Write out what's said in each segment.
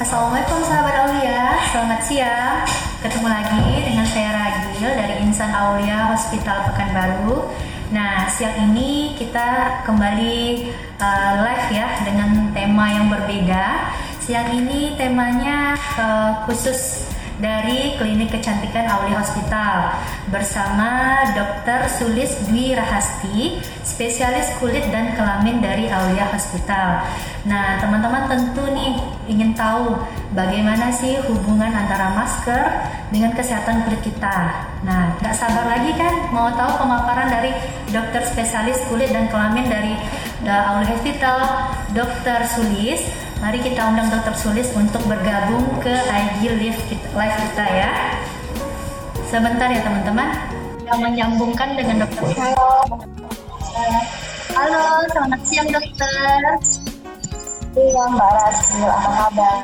Assalamualaikum sahabat Aulia, selamat siang. Ketemu lagi dengan saya Ragil dari Insan Aulia Hospital Pekanbaru. Nah, siang ini kita kembali uh, live ya dengan tema yang berbeda. Siang ini temanya uh, khusus dari Klinik Kecantikan Aulia Hospital bersama Dr. Sulis Dwi Rahasti, spesialis kulit dan kelamin dari Aulia Hospital. Nah, teman-teman tentu nih ingin tahu bagaimana sih hubungan antara masker dengan kesehatan kulit kita. Nah, nggak sabar lagi kan mau tahu pemaparan dari dokter spesialis kulit dan kelamin dari Aulia Hospital, Dr. Sulis. Mari kita undang Dr. Sulis untuk bergabung ke IG Live live kita ya. Sebentar ya teman-teman. Kita menyambungkan dengan Dr. Halo. Halo, selamat siang dokter. Iya Mbak Rasul, apa kabar?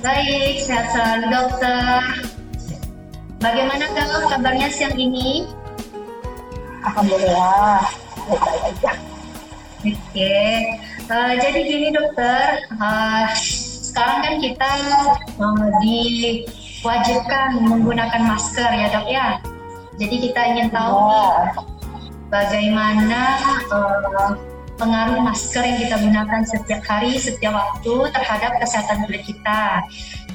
Baik, sehat selalu dokter. Bagaimana kalau kabarnya siang ini? Alhamdulillah, baik-baik aja. Oke, uh, jadi gini dokter, uh, sekarang kan kita uh, diwajibkan menggunakan masker ya dok ya. Jadi kita ingin tahu nih, bagaimana uh, pengaruh masker yang kita gunakan setiap hari, setiap waktu terhadap kesehatan kulit kita.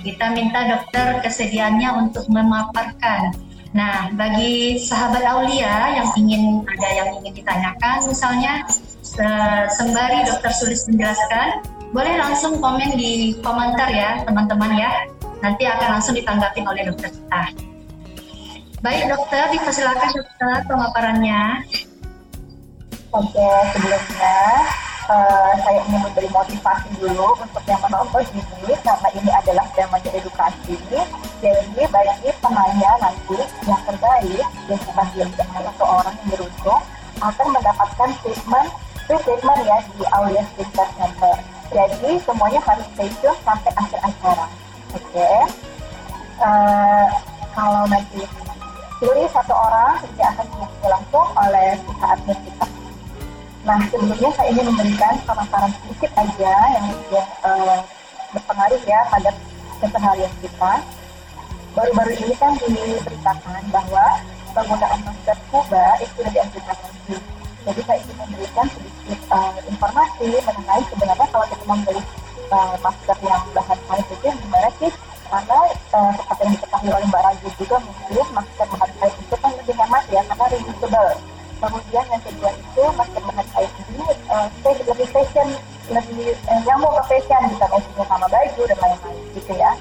Kita minta dokter kesediaannya untuk memaparkan. Nah, bagi sahabat Aulia yang ingin ada yang ingin ditanyakan, misalnya sembari dokter Sulis menjelaskan, boleh langsung komen di komentar ya teman-teman ya. Nanti akan langsung ditanggapi oleh dokter kita. Baik dokter, dipersilakan dokter pemaparannya. Oke, sebelumnya uh, saya ingin memberi motivasi dulu untuk yang menonton ini karena ini adalah temanya edukasi. Jadi bagi penanya nanti yang terbaik yang sebagian atau orang yang beruntung akan mendapatkan treatment itu treatment ya di Aulia Skincare Center. Jadi semuanya harus stay tune sampai akhir acara. Oke. Okay. Uh, eh, kalau nanti pilih satu orang tidak akan diikuti langsung oleh pihak admin kita. Nah sebelumnya saya ingin memberikan pemaparan sedikit aja yang, yang uh, berpengaruh ya pada keseharian kita. Baru-baru ini kan diberitakan bahwa penggunaan masker scuba itu sudah dianjurkan jadi saya ingin memberikan sedikit uh, informasi mengenai sebenarnya kalau kita membeli uh, masker yang bahan kain itu gimana sih? Karena uh, seperti yang diketahui oleh Mbak Raji juga mungkin masker bahan kain itu kan lebih hemat ya karena reusable. Kemudian yang kedua itu masker bahan kain ini uh, lebih fashion, lebih uh, nyambung ke fashion bisa matchingnya sama baju dan lain-lain gitu ya.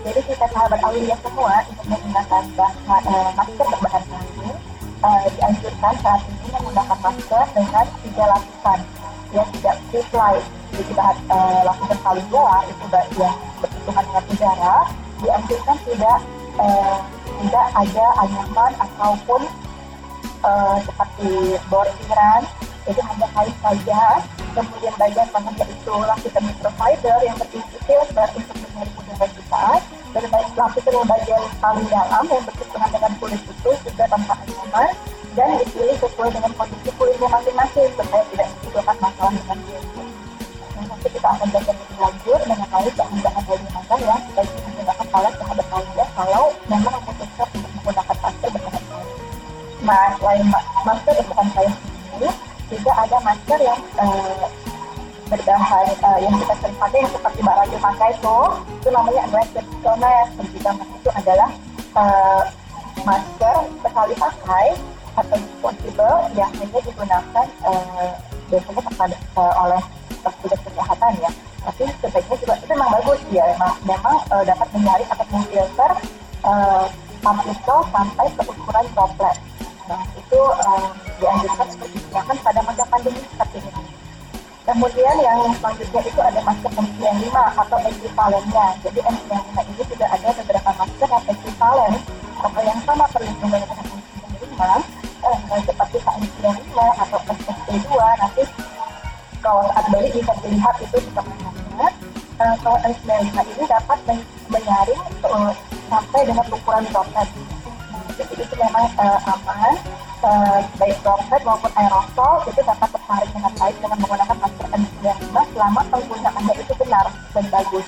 Jadi kita sahabat Aulia semua untuk menggunakan bahan, uh, masker berbahan kain uh, dianjurkan saat ini menggunakan masker dengan tiga lapisan. Yang tidak supply jadi kita uh, lakukan kali dua itu yang berhitungan dengan udara. Dianjurkan tidak uh, tidak ada anyaman ataupun uh, seperti bordiran jadi hanya kain saja. Kemudian bagian tengahnya itu lapisan microfiber. Yang berkecil berarti untuk menarik udara kita. Dan lapisan yang bagian paling dalam yang berhubungan dengan kulit itu juga tanpa anyaman dan dipilih sesuai dengan kondisi kulitnya masing-masing supaya tidak menimbulkan masalah dengan kulit. Nah, nanti kita akan belajar lebih lanjut mengenai bahan-bahan mana yang kita bisa menggunakan palet terhadap ya kalau memang memutuskan untuk menggunakan masker berbahan kain. Nah, selain masker berbahan kain ini, juga ada masker yang uh, berbahan uh, yang kita sering pakai yang seperti Mbak Raja pakai itu, itu namanya adalah surgical mask. itu adalah uh, masker sekali pakai atau disposable yang hanya digunakan uh, biasanya kepada uh, oleh petugas kesehatan ya. Tapi sebaiknya juga itu memang bagus ya memang, memang uh, dapat menyaring atau memfilter uh, partikel sampai ke ukuran droplet. Nah itu uh, dianjurkan seperti digunakan pada masa pandemi seperti ini. Kemudian yang selanjutnya itu ada masker N95 atau equivalennya. Jadi N95 ini juga ada beberapa masker yang equivalen atau yang sama perlindungannya kalau saat beli bisa dilihat itu di teman-temannya eh, kalau N95 ini dapat menyaring uh, sampai dengan ukuran droplet jadi itu memang uh, aman. Uh, baik droplet maupun aerosol itu dapat tersaring dengan baik dengan menggunakan masker N95 selama penggunaannya itu benar dan bagus.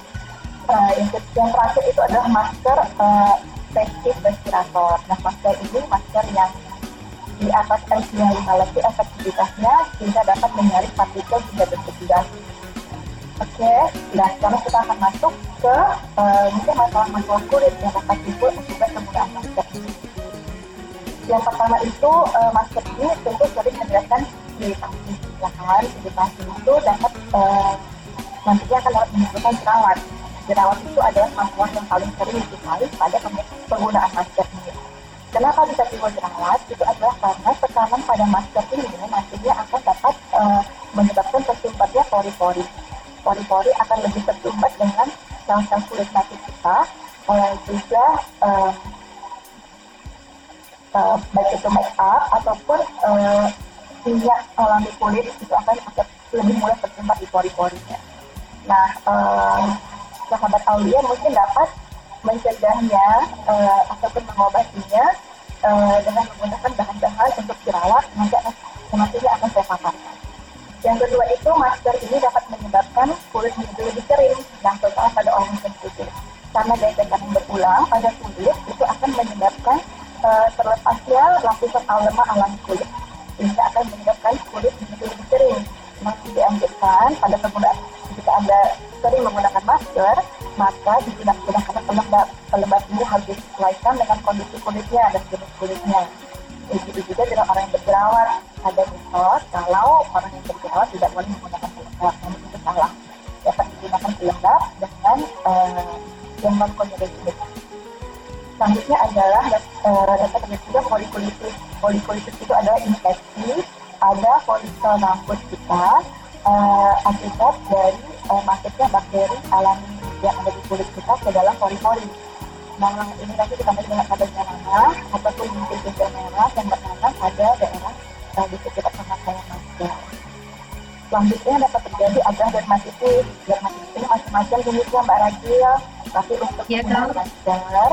Uh, yang, terakhir itu adalah masker uh, respirator. Nah, masker ini masker yang di atas N95 lebih efektivitasnya sehingga partikel hingga detik Oke, nah sekarang kita akan masuk ke uh, mungkin masalah-masalah kulit yang dapat timbul akibat penggunaan masker. Yang pertama itu uh, masker ini tentu sering menyebabkan iritasi, ya kan? Iritasi itu dapat uh, nantinya akan dapat menimbulkan jerawat. Jerawat itu adalah masalah yang paling sering dikali pada penggunaan masker ini. Kenapa bisa timbul jerawat? Itu adalah karena tekanan pada masker ini nantinya akan dapat uh, menyebabkan tersumbatnya pori-pori pori-pori akan lebih tersumbat dengan sel-sel kulit mati kita uh, juga uh, uh, baik itu make up ataupun uh, minyak alami kulit itu akan lebih mudah tersumbat di pori-porinya. Nah, uh, sahabat Aulia mungkin dapat mencegahnya uh, ataupun mengobatinya uh, dengan menggunakan bahan-bahan untuk jerawat nanti nantinya akan saya paparkan. Yang kedua itu masker ini dapat menyebabkan kulit menjadi lebih kering, yang terutama pada orang sensitif. Karena daya tekanan berulang pada kulit itu akan menyebabkan uh, terlepasnya lapisan lemak alami kulit, sehingga akan menyebabkan kulit menjadi lebih kering. Masih dianjurkan pada penggunaan jika anda sering menggunakan masker, maka digunakan pelembab pelembab ini harus disesuaikan dengan kondisi kulitnya dan jenis kulitnya. Begitu juga dengan orang yang berjerawat, ada mitos kalau orang yang berjerawat tidak boleh menggunakan pelembab, namun itu salah. Dapat digunakan pelembab dengan uh, yang non konjugasi. Selanjutnya adalah uh, dapat juga polikulitis. Polikulitis itu adalah infeksi pada folikel rambut kita uh, akibat dari masuknya bakteri alami yang ada di kulit kita ke dalam pori-pori. Nah, ini nanti kita dengan adanya nama ataupun mungkin titik merah yang bernama pada daerah uh, di sekitar pemakaian masker. Selanjutnya dapat terjadi adalah dermatitis. Dermatitis ini macam-macam jenisnya Mbak Rajil. Tapi untuk ya, penggunaan masker,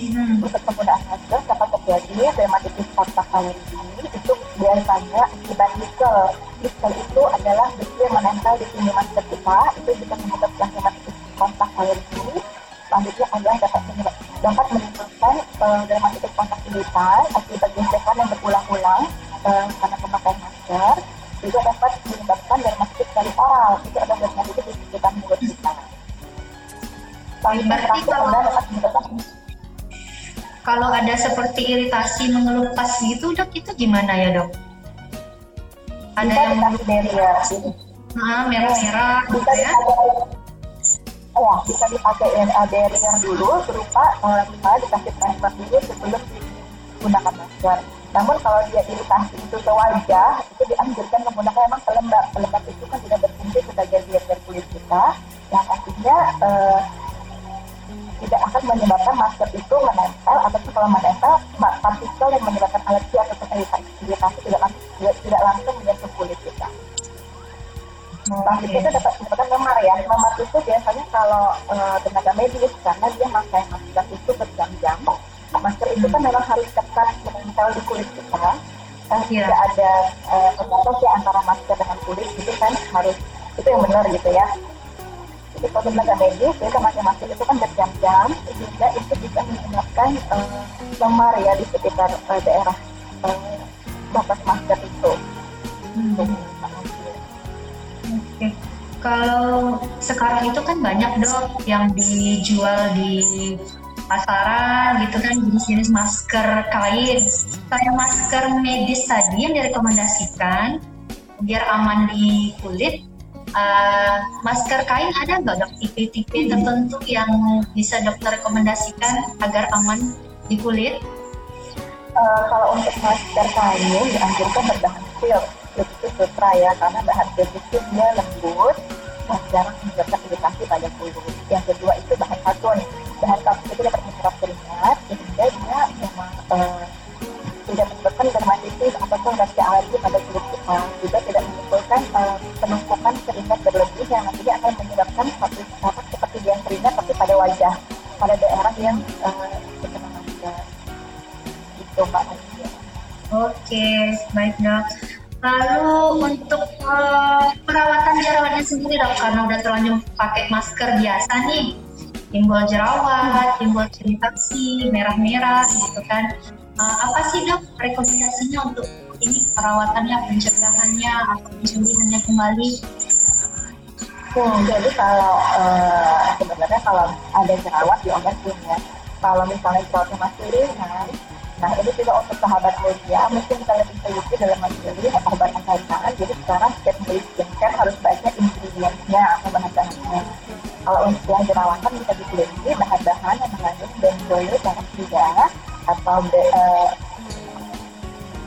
hmm. untuk penggunaan masker dapat terjadi dermatitis kontak alergi itu biasanya akibat nikel. Nikel itu adalah besi yang menempel di sini masker kita. Itu bisa menyebabkan dermatitis kontak alergi. Selanjutnya adalah dapat dapat menimbulkan uh, dermatitis kontak kulitan akibat gesekan yang berulang-ulang uh, karena pemakaian masker juga dapat menyebabkan dermatitis dari oral itu ada dermatitis di sekitar mulut kita. Berarti kalau, dapat menyebabkan kalau ada seperti iritasi mengelupas gitu dok itu gimana ya dok? Ada bisa yang barrier. Nah, merah-merah gitu ya? Ya, bisa dipakai uh, barrier dulu berupa uh, dikasih transfer dulu sebelum digunakan masker namun kalau dia iritasi itu ke wajah, itu dianjurkan menggunakan memang pelembab. Pelembab itu kan tidak berfungsi sebagai biar kulit kita, yang artinya eh, tidak akan menyebabkan masker itu menempel ataupun kalau menempel partikel yang menyebabkan alergi atau iritasi, tidak, tidak langsung menyentuh kulit kita. Nah, itu dapat menyebabkan memar ya. Memar itu biasanya kalau uh, tenaga medis karena dia pakai masker itu berjam-jam masker itu kan memang harus ketat menempel di kulit kita kan yeah. tidak ada uh, pembatas ya antara masker dengan kulit itu kan harus itu yang benar gitu ya jadi kalau tenaga medis kita pakai masker itu kan berjam-jam sehingga itu bisa menyebabkan uh, lemar ya di sekitar uh, daerah uh, batas masker itu hmm. Kalau sekarang itu kan banyak dok yang dijual di pasaran gitu kan jenis-jenis masker kain. Kayak masker medis tadi yang direkomendasikan biar aman di kulit uh, masker kain ada nggak dok? Tipe-tipe tertentu yang bisa dokter rekomendasikan agar aman di kulit? Uh, kalau untuk masker kain dianjurkan berbahan silk, silk itu sutra ya karena bahan silk itu dia lembut dan jarang menyebabkan iritasi pada kulit. Yang kedua itu bahan katun bahan kamu itu dapat menyerap keringat sehingga dia memang uh, tidak menyebabkan dermatitis ataupun reaksi alergi pada kulit kita juga tidak menimbulkan uh, penumpukan keringat berlebih yang nantinya akan menyebabkan satu apa seperti dia keringat tapi pada wajah pada daerah yang terkena masker itu mbak Oke, baik dok. Lalu untuk uh, perawatan jerawatnya sendiri dok, karena udah terlanjur pakai masker biasa nih, timbul jerawat, timbul iritasi, merah-merah gitu kan. Uh, apa sih dok rekomendasinya untuk ini perawatannya, pencegahannya atau penyembuhannya kembali? Hmm, jadi kalau uh, sebenarnya kalau ada jerawat diobatin ya. Kalau misalnya jerawatnya masih ringan, nah ini juga untuk sahabat mulia, mungkin kita lebih teliti dalam memilih obat anti. Jadi sekarang setiap beli skincare harus baca ingredientsnya atau bahan-bahannya. Kalau untuk yang jerawatan bisa dipilih bahan-bahan yang mengandung benzoyl peroxida atau uh,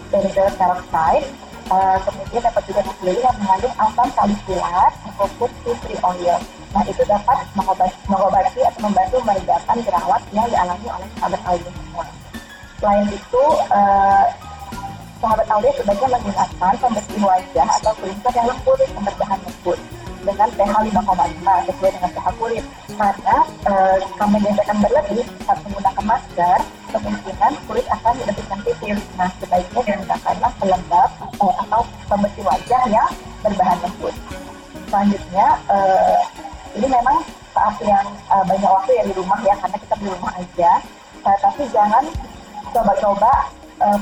benzoyl peroxide Uh, kemudian dapat juga dipilih yang mengandung asam salisilat ataupun tea tree oil. Nah itu dapat mengobati, atau membantu meredakan jerawat yang dialami oleh sahabat Aulia semua. Selain itu, uh, sahabat Aulia sebaiknya menggunakan pembersih wajah atau cleanser yang lembut yang berbahan lembut dengan pH 5,5 sesuai dengan pH kulit. Karena uh, kami akan berlebih saat menggunakan masker, kemungkinan kulit akan lebih sensitif. Nah, sebaiknya digunakanlah pelembab uh, atau pembersih wajah yang berbahan lembut. Selanjutnya, uh, ini memang saat yang uh, banyak waktu ya di rumah ya, karena kita di rumah aja. Uh, tapi jangan coba-coba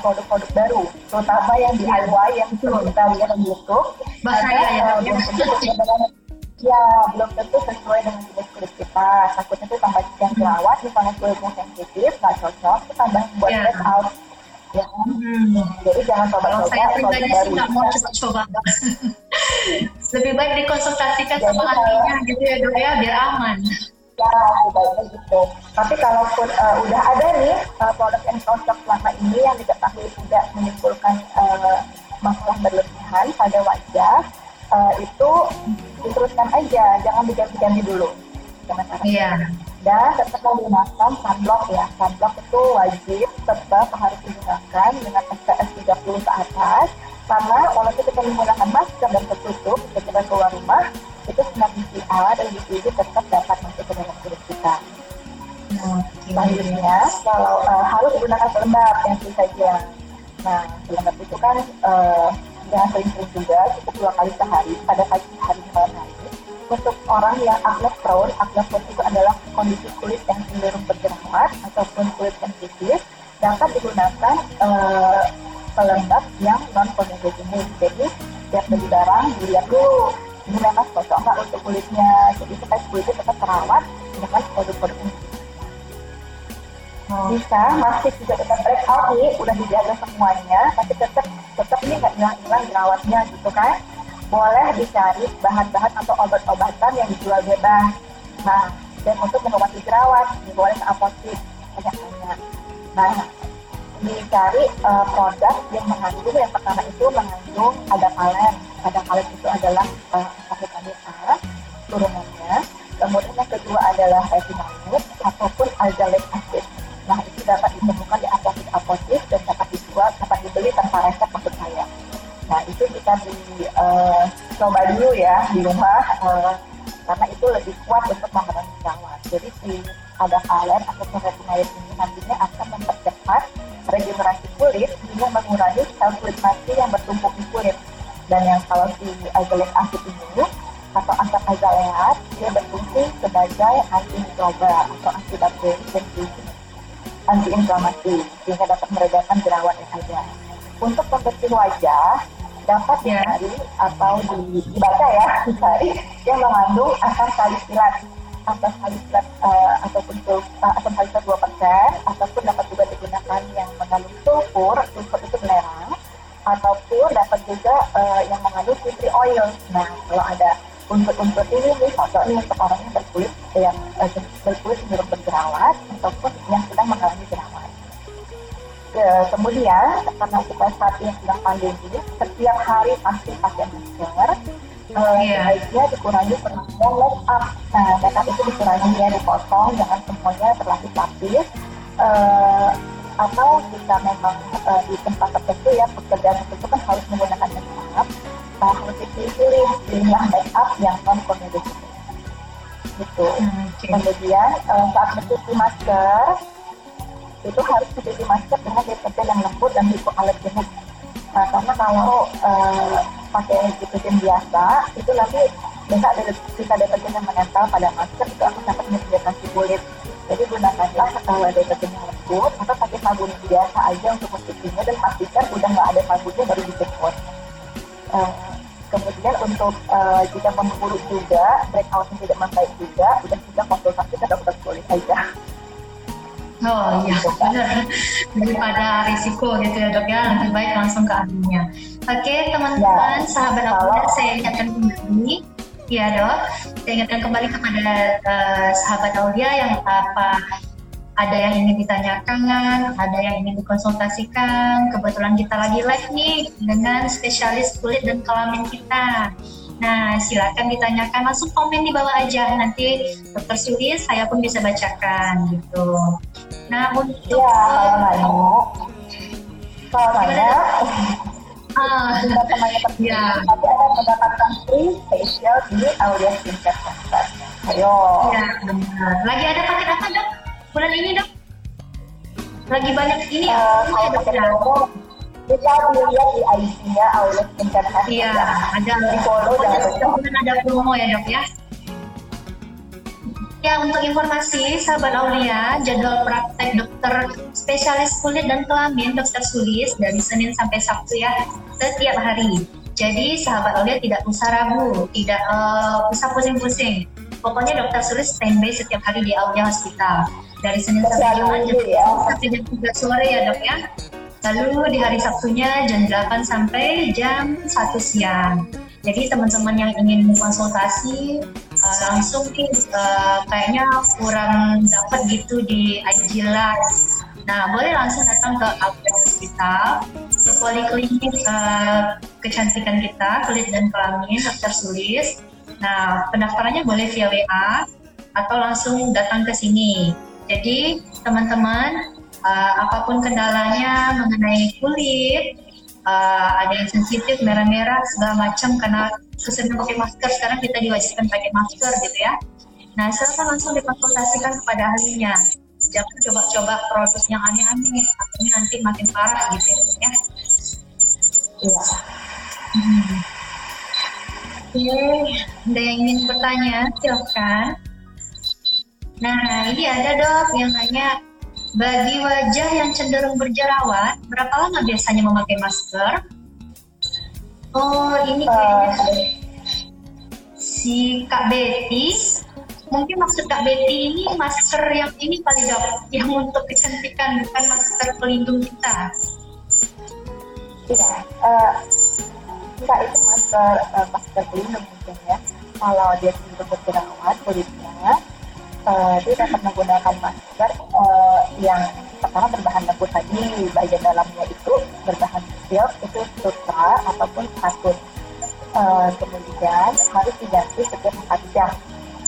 produk-produk uh, baru, terutama yang DIY yang kita lihat di YouTube. Bahaya ya, ya. ya belum tentu sesuai dengan jenis kulit kita takutnya tuh tambah yang jerawat misalnya kulitnya sensitif nggak cocok itu tambah buat yeah. break out ya hmm. jadi jangan coba-coba saya pribadi sih nggak mau coba-coba lebih baik dikonsultasikan jadi, sama ahlinya gitu ya dok ya biar aman ya sebaiknya gitu tapi kalaupun uh, udah ada nih uh, produk wajah uh, itu diteruskan aja, jangan diganti-ganti dulu. Iya. Dan tetap menggunakan sunblock ya. Sunblock itu wajib tetap harus digunakan dengan SPF 30 ke atas. Karena walaupun kita menggunakan masker dan tertutup ketika keluar rumah, itu sinar UVA dan UVB tetap dapat masuk ke dalam kulit kita. Selanjutnya, kalau uh, harus digunakan pelembab yang saja. Nah, pelembab itu kan uh, jangan sering-sering juga, cukup dua kali sehari pada pagi hari malam hari. Untuk orang yang acne prone, acne prone itu adalah kondisi kulit yang cenderung berjerawat ataupun kulit sensitif, dapat digunakan uh, pelembab yang non komedogenik. Jadi setiap beli barang dilihat dulu ini memang cocok nggak untuk kulitnya. Jadi supaya kulitnya tetap terawat dengan produk-produk ini. Hmm. Bisa masih juga tetap breakout nih, udah dijaga semuanya, tapi tetap nggak hilang-hilang jerawatnya gitu kan boleh dicari bahan-bahan atau obat-obatan yang dijual bebas. Nah dan untuk mengobati jerawat boleh ke apotek banyak-banyak. Nah dicari uh, produk yang mengandung yang pertama itu mengandung ada kalen ada kalen itu adalah uh, vitamin A turunannya. Kemudian yang kedua adalah retinamid ataupun algalic acid. Nah itu dapat ditemukan di apotek apotek dan dapat dijual dapat dibeli tanpa resep Nah itu kita di uh, coba dulu ya di rumah uh, karena itu lebih kuat untuk memerangi jerawat. Jadi si ada kalen atau retinoid ini nantinya akan mempercepat regenerasi kulit hingga mengurangi sel kulit mati yang bertumpuk di kulit. Dan yang kalau si azelaic acid ini atau asam azaleat dia berfungsi sebagai anti mikroba atau antibakteri dan anti inflamasi sehingga dapat meredakan jerawat yang ada. Untuk pembersih wajah, dapat dicari atau dibaca ya dicari yang mengandung asam salisilat asam salisilat uh, ataupun uh, asam salisilat dua persen ataupun dapat juga digunakan yang mengandung sulfur sulfur itu belerang ataupun dapat juga uh, yang mengandung citri oil nah kalau ada unsur-unsur ini nih cocok nih untuk orang yang berkulit yang uh, berkulit cenderung berjerawat ataupun yang sedang mengalami jerawat Kemudian karena kita saat ini sedang pandemi, setiap hari pasti pakai masker. Uh, yeah. Sebaiknya dikurangi penampilan make up. Nah, make up itu dikurangi ya, dipotong, jangan semuanya berlapis-lapis. Uh, atau jika memang uh, di tempat tertentu ya pekerjaan tertentu kan harus menggunakan make up, nah, harus dipilih pilihlah make up yang non komedis gitu. Hmm, okay. Kemudian uh, saat mencuci masker itu harus mencuci masker dengan deterjen yang lembut dan hipoalergenik. Nah, karena kalau uh, pakai deterjen biasa, itu nanti bisa ada sisa deterjen yang menempel pada masker itu akan dapat mengiritasi kulit. Jadi gunakanlah kalau ada deterjen yang lembut atau pakai sabun biasa aja untuk mencucinya dan pastikan udah nggak ada sabunnya baru dijemur. Uh, kemudian untuk uh, jika memburu juga, breakout yang tidak membaik juga, udah kita konsultasi ke dokter kulit aja. Oh iya benar daripada risiko gitu ya dok ya lebih baik langsung ke ahlinya. Oke teman-teman ya. sahabat Aulia saya ingatkan kembali ya dok saya ingatkan kembali kepada uh, sahabat Aulia yang apa ada yang ingin ditanyakan, ada yang ingin dikonsultasikan. Kebetulan kita lagi live nih dengan spesialis kulit dan kelamin kita. Nah, silakan ditanyakan langsung komen di bawah aja. Nanti dokter Suli saya pun bisa bacakan gitu. Nah, untuk ya, kalau kalau nanya, Ah, ya. tapi akan mendapatkan free facial di Aulia Skincare Center. Ayo. Ya, benar. Lagi ada paket apa dok? Bulan ini dok? Lagi banyak ini ya? Uh, kalau paket promo, bisa dilihat di Aulia Skincare Center. Iya, ada. Di follow lupa. Ada promo ya dok ya? Ya, untuk informasi, sahabat Aulia, jadwal praktek dokter spesialis kulit dan kelamin dokter Sulis dari Senin sampai Sabtu ya, setiap hari. Jadi, sahabat Aulia tidak usah ragu, tidak uh, usah pusing-pusing. Pokoknya dokter Sulis standby setiap hari di Aulia Hospital. Dari Senin sampai Jumat, jam ya. sampai jam 3 sore ya dok ya. Lalu di hari Sabtunya jam 8 sampai jam 1 siang. Jadi teman-teman yang ingin konsultasi uh, langsung uh, kayaknya kurang dapat gitu di Live. Nah, boleh langsung datang ke Outback Hospital, ke poliklinik uh, kecantikan kita, kulit dan kelamin, dokter Sulis. Nah, pendaftarannya boleh via WA atau langsung datang ke sini. Jadi, teman-teman, uh, apa pun kendalanya mengenai kulit, uh, ada yang sensitif merah-merah segala macam karena keseringan pakai masker sekarang kita diwajibkan pakai masker gitu ya. Nah silakan langsung dikonsultasikan kepada ahlinya. Jangan coba-coba produk yang aneh-aneh akhirnya nanti makin parah gitu ya iya. Hmm. oke ada yang ingin bertanya? Silakan. Nah ini ada dok yang nanya bagi wajah yang cenderung berjerawat, berapa lama biasanya memakai masker? Oh, ini kayaknya si Kak Betty. Mungkin maksud Kak Betty ini masker yang ini kali dok, yang untuk kecantikan, bukan masker pelindung kita. Iya, uh, enggak itu masker uh, masker pelindung mungkin ya. Kalau dia cenderung berjerawat kulitnya, uh, dia dapat menggunakan masker uh, yang pertama berbahan lembut tadi bagian dalamnya itu berbahan silk itu sutra ataupun katun uh, kemudian harus diganti setiap 4 jam.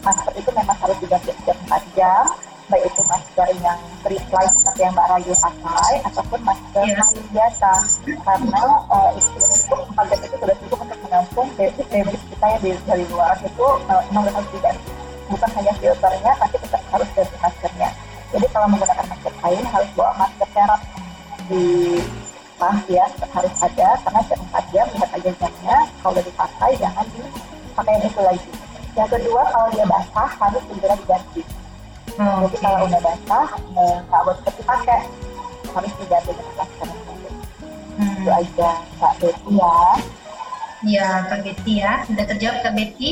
Masker itu memang harus diganti setiap 4 jam baik itu masker yang free fly seperti yang Mbak Rayu pakai ataupun masker yeah. kain biasa. Karena uh, istilahnya itu 4 jam itu sudah cukup untuk menampung debit debit kita yang dari luar itu uh, memang harus diganti bukan hanya filternya tapi kita harus ganti maskernya. Jadi kalau menggunakan masker kain harus bawa masker serap di tas ya harus ada karena setiap 4 jam lihat aja jamnya kalau dipakai jangan dipakai itu lagi. Yang kedua kalau dia basah harus segera diganti. Hmm, jadi kalau udah basah eh, nggak boleh seperti pakai harus diganti dengan masker hmm. itu aja Kak Betty ya. Iya Kak Betty ya. Sudah terjawab Kak Betty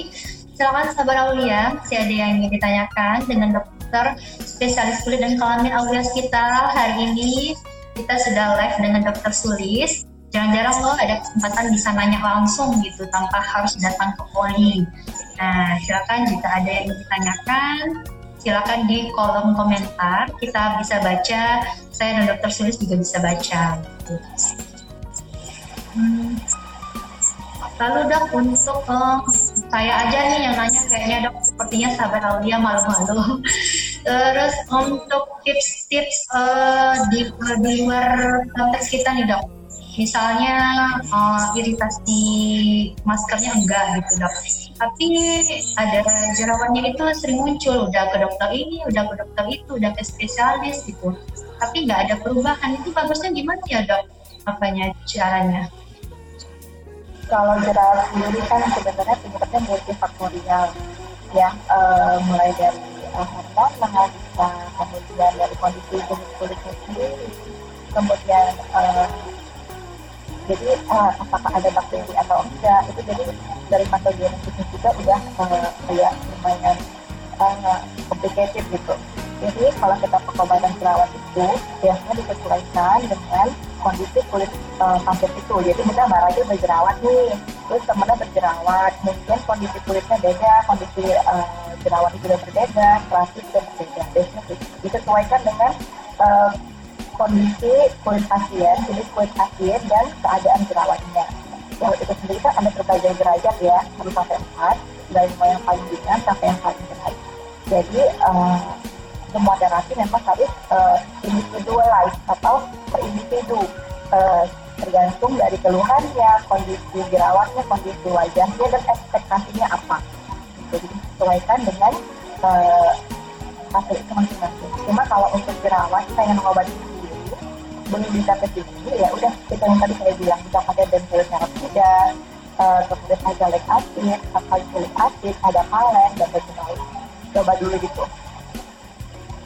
Silakan sahabat Aulia, si ada yang ingin ditanyakan dengan dokter spesialis kulit dan kelamin Aulia kita hari ini kita sudah live dengan dokter Sulis. Jarang-jarang loh ada kesempatan bisa nanya langsung gitu tanpa harus datang ke poli. Nah, silakan jika ada yang ditanyakan, silakan di kolom komentar kita bisa baca. Saya dan dokter Sulis juga bisa baca. Gitu. Hmm. Lalu dok untuk uh, saya aja nih yang nanya kayaknya dok sepertinya sahabat Aulia malu-malu. Terus untuk tips-tips uh, di, di luar konteks kita nih dok, misalnya uh, iritasi maskernya enggak gitu dok, tapi ada jerawatnya itu sering muncul, udah ke dokter ini, udah ke dokter itu, udah ke spesialis gitu, tapi nggak ada perubahan itu bagusnya gimana ya dok? Apanya caranya? Kalau jerawat sendiri kan sebenarnya penyebabnya multifaktorial ya uh, mulai dari uh, hormon bisa kemudian dari kondisi jenis kulitnya sendiri kemudian uh, jadi uh, apakah ada bakteri atau enggak itu jadi dari patogenesis juga udah uh, kayak lumayan uh, complicated gitu. Jadi kalau kita pengobatan jerawat itu biasanya disesuaikan dengan kondisi kulit uh, pasien itu. Jadi kita aja berjerawat nih. Terus temennya berjerawat. Mungkin kondisi kulitnya beda kondisi uh, jerawat itu berbeda klasik juga berbeda. Biasanya disesuaikan dengan uh, kondisi kulit pasien jenis kulit pasien dan keadaan jerawatnya. Yang itu sendiri kan ada berbagai derajat ya satu sampai empat dari yang paling ringan sampai yang paling berat. Jadi uh, semua terapi memang harus uh, individualize atau individu uh, tergantung dari keluhannya, kondisi jerawatnya, kondisi wajahnya, dan ekspektasinya apa. Jadi disesuaikan dengan uh, hasil itu masing-masing. Cuma kalau untuk jerawat, yang mengobati sendiri, belum bisa ke sini, ya udah kita yang tadi saya bilang, kita pakai benzoyl peroksida, uh, kemudian ada lek acid, salsalic acid, ada palen, dan lain-lain. Coba dulu gitu.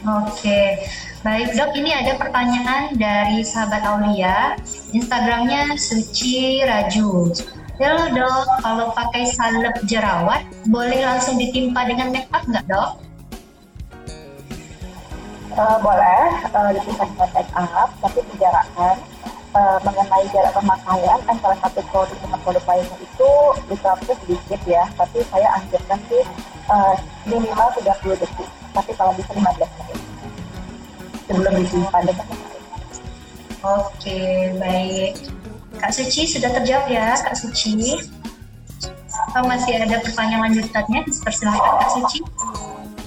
Oke, baik dok. Ini ada pertanyaan dari sahabat Aulia. Instagramnya Suci Raju. Halo dok, kalau pakai salep jerawat, boleh langsung ditimpa dengan make up nggak dok? Uh, boleh, uh, ditimpa dengan make up, tapi dijarakkan. Uh, mengenai jarak pemakaian antara satu produk produk lainnya itu bisa sedikit ya, tapi saya anjurkan sih uh, minimal 30 detik tapi kalau bisa 15 menit sebelum disimpan Oke, baik. Kak Suci sudah terjawab ya, Kak Suci. Atau masih ada pertanyaan lanjutannya? Persilahkan Kak Suci.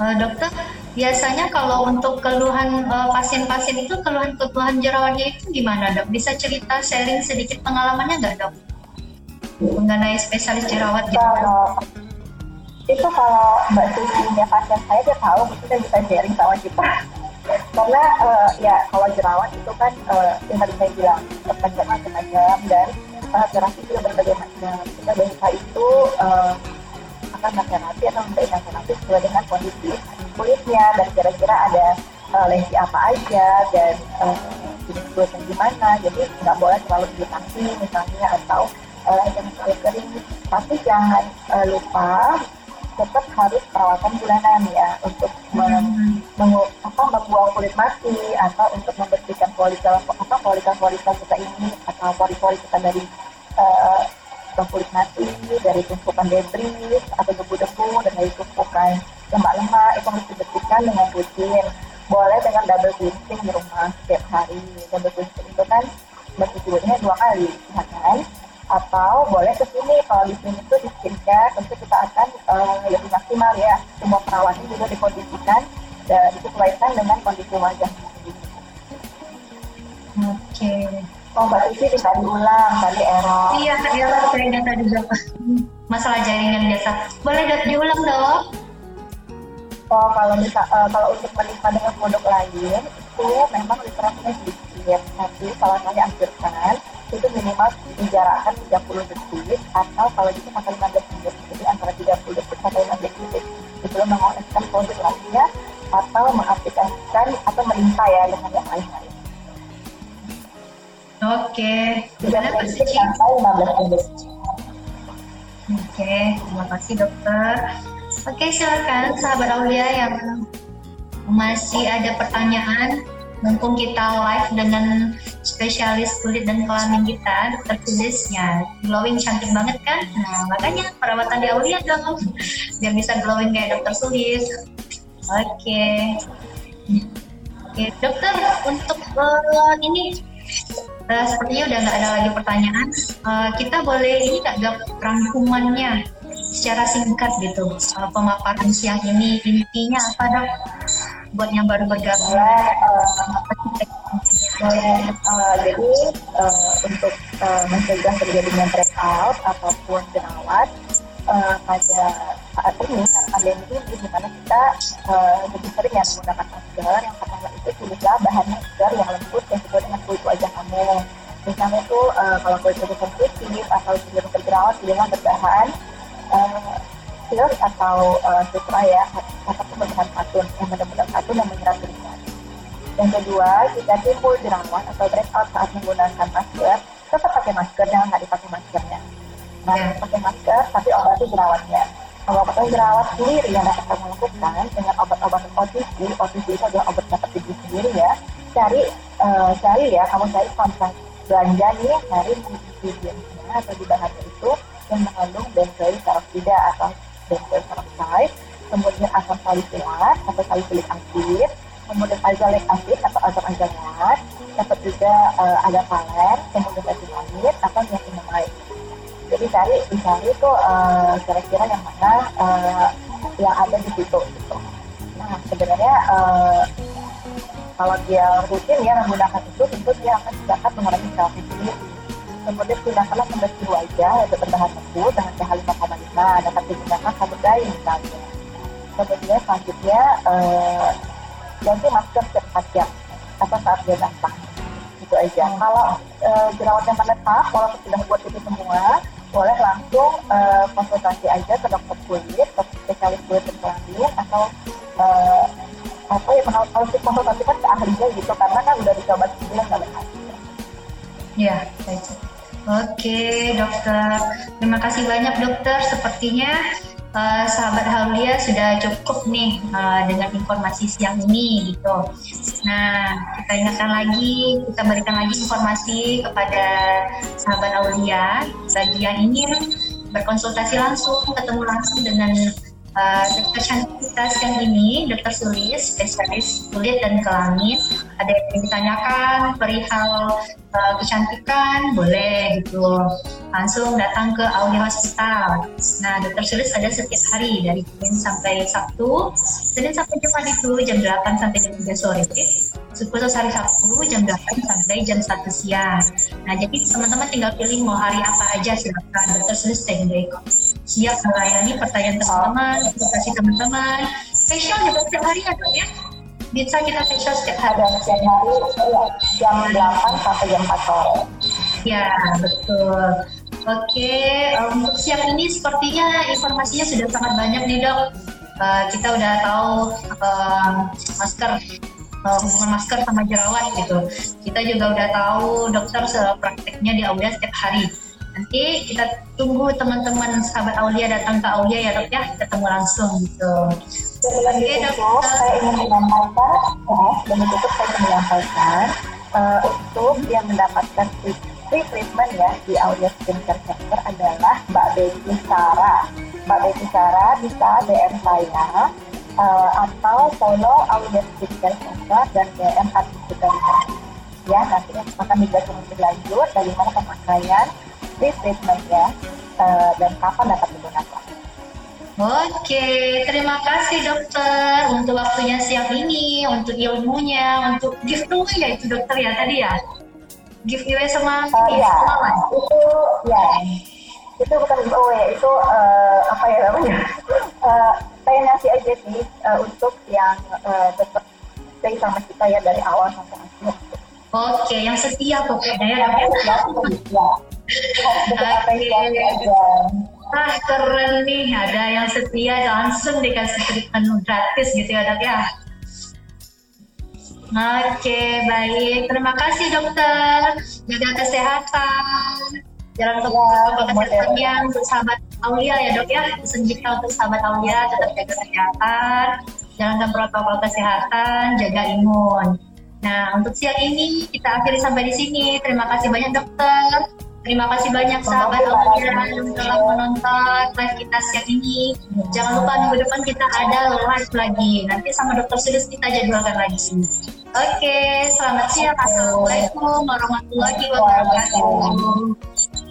Uh, dokter, biasanya kalau untuk keluhan uh, pasien-pasien itu keluhan-keluhan jerawatnya itu gimana dok? Bisa cerita sharing sedikit pengalamannya nggak dok? Mengenai spesialis jerawat gitu. Itu kalau Mbak Susi punya pasien saya dia tahu kita bisa sharing sama kita. Karena uh, ya kalau jerawat itu kan uh, yang tadi saya bilang berbagai macam-macam dan uh, terapi juga berbagai macam. Kita biasa itu uh, akan terapi atau memberikan terapi sesuai dengan kondisi kulitnya dan kira-kira ada uh, lesi apa aja dan uh, kulitnya gimana. Jadi nggak boleh terlalu iritasi misalnya atau uh, jangan terlalu kering. Tapi jangan uh, lupa tetap harus perawatan bulanan ya untuk meng, meng, apa, membuang kulit mati atau untuk membersihkan folikel apa folikel-folikel kita ini atau pori-pori kita dari uh, kulit mati dari tumpukan debris atau debu-debu dan dari tumpukan lemak-lemak itu harus dibersihkan dengan rutin boleh dengan double cleansing di rumah setiap hari. Double cleansing itu kan bersih kulitnya dua kali ya kan atau boleh ke sini kalau di sini tuh di skincare tentu kita akan uh, lebih maksimal ya semua perawatan juga dikondisikan dan disesuaikan dengan kondisi wajah Oke. Okay. Oh Mbak Susi bisa diulang tadi error. Iya error saya tadi juga masalah jaringan biasa. Boleh diulang dok? Oh kalau bisa uh, kalau untuk menikmati dengan produk lain itu memang literasinya sedikit tapi kalau saya anjurkan itu minimal dijarakkan 30 detik atau kalau bisa sampai 15 menit jadi antara 30 detik sampai 15 detik sebelum mengoleskan produk lainnya atau mengaplikasikan atau melimpah ya dengan yang lain-lain Oke, gimana Pak Suci? Sampai 15 menit. Oke, terima kasih dokter. Oke, silakan sahabat Aulia yang masih ada pertanyaan mumpung kita live dengan spesialis kulit dan kelamin kita, dokter Kudesnya, glowing cantik banget kan? Nah, makanya perawatan di Aulia dong, biar bisa glowing kayak dokter Sulis. Oke. Okay. Oke, okay, dokter, untuk uh, ini uh, sepertinya udah nggak ada lagi pertanyaan. Uh, kita boleh ini nggak rangkumannya secara singkat gitu uh, pemaparan siang ini intinya apa dok? buat yang baru bergabung? Uh, uh, jadi uh, untuk uh, mencegah terjadinya breakout ataupun jerawat uh, pada saat ini saat pandemi ini di mana kita uh, lebih sering ya menggunakan masker yang pertama itu pilihlah bahan masker yang lembut dan sesuai dengan kulit wajah kamu misalnya itu uh, kalau kulit lebih sensitif atau cenderung jerawat dengan berbahan uh, silk atau uh, sutra ya atau berbahan katun yang benar-benar katun yang menyerap. Yang kedua, jika timbul jerawat atau breakout saat menggunakan masker, tetap pakai masker, jangan nggak dipakai maskernya. Nah, pakai masker, tapi obati jerawatnya. Obat-obatan jerawat sendiri yang dapat kamu lakukan dengan obat-obatan OTC, OTC itu adalah obat dapat tubuh sendiri ya. Cari, uh, cari ya, kamu cari kontak belanja nih, cari ingredientsnya atau di bahannya itu yang mengandung benzoyl peroksida atau benzoyl peroxide, kemudian asam salisilat atau salisilik acid, kemudian azelaic acid atau asam azelaic, dapat juga uh, ada palen, kemudian azimanid atau niacinamide. Jadi cari dicari tuh uh, kira-kira yang mana uh, yang ada di situ gitu. Nah sebenarnya uh, kalau dia rutin ya menggunakan itu tentu dia akan dapat mengurangi selfie sendiri. Kemudian gunakanlah pembersih wajah yaitu berbahan lembut dengan pH 5,5 dapat digunakan sabun dai misalnya. Kemudian selanjutnya ganti masker setiap jam atau saat dia datang itu aja hmm. kalau e, jerawatnya menetap walaupun sudah buat itu semua boleh langsung e, konsultasi aja ke dokter kulit ke spesialis kulit dan kelamin atau e, apa ya harus dikonsultasikan ke ahlinya gitu karena kan udah dicoba sebelumnya nggak berhasil ya baik Oke, dokter. Terima kasih banyak, dokter. Sepertinya uh, sahabat Haulia sudah cukup nih uh, dengan informasi siang ini gitu. Nah, kita ingatkan lagi, kita berikan lagi informasi kepada sahabat Aulia bagi yang ingin berkonsultasi langsung, ketemu langsung dengan uh, dokter cantik kita siang ini, dokter Sulis, spesialis kulit dan kelamin. Ada yang ditanyakan perihal uh, kecantikan, boleh gitu. Langsung datang ke Aulia Hospital. Nah, dokter Sulis ada setiap hari dari Senin sampai Sabtu. Senin sampai Jumat itu jam 8 sampai jam 3 sore. Khusus hari Sabtu jam 8 sampai jam 1 siang. Nah, jadi teman-teman tinggal pilih mau hari apa aja silakan. Dokter Sulis standby kok. Siap melayani pertanyaan teman-teman, kasih teman-teman. Spesial juga setiap hari ada ya bisa kita periksa setiap hari dan setiap hari ya, jam 8 sampai jam 4 sore. Ya, betul. Oke, untuk siang ini sepertinya informasinya sudah sangat banyak nih dok. Uh, kita udah tahu uh, masker uh, hubungan masker sama jerawat gitu. Kita juga udah tahu dokter prakteknya di Aulia setiap hari. Nanti kita tunggu teman-teman sahabat Aulia datang ke Aulia ya dok ya, ketemu langsung gitu. Sebelum ditutup, saya ingin menyampaikan, ya, sebelum ditutup saya ingin menyampaikan uh, untuk yang mendapatkan free treatment ya di Aulia Skincare Center adalah Mbak Betty Sarah. Mbak Betty Sarah bisa DM saya uh, atau follow Aulia Skincare Center dan DM Artistika Ya, nanti akan dijelaskan lebih lanjut bagaimana pemakaian free treatment ya uh, dan kapan dapat digunakan. Oke, terima kasih dokter untuk waktunya siang ini, untuk ilmunya, untuk giveaway ya itu dokter ya tadi ya? Giveaway sama uh, ya, itu ya itu bukan giveaway, itu uh, apa ya namanya? uh, saya ngasih aja sih uh, untuk yang uh, tetap stay sama kita ya dari awal sampai akhir. Oke, yang setia pokoknya ya. Ya, ya. Oke. Ah keren nih, ada yang setia langsung dikasih treatment gratis gitu ya dok ya. Oke, baik. Terima kasih dokter. Jaga kesehatan. Jangan lupa kesehatan yang untuk sahabat Aulia ya dok ya. Pesan kita untuk sahabat Aulia tetap jaga kesehatan. Jalankan protokol kesehatan, jaga imun. Nah, untuk siang ini kita akhiri sampai di sini. Terima kasih banyak dokter. Terima kasih banyak sahabat Aulia yang telah menonton live kita siang ini. Jangan lupa minggu depan kita ada live lagi. Nanti sama Dokter Sudus kita jadwalkan lagi. Oke, selamat siang. Assalamualaikum warahmatullahi wabarakatuh.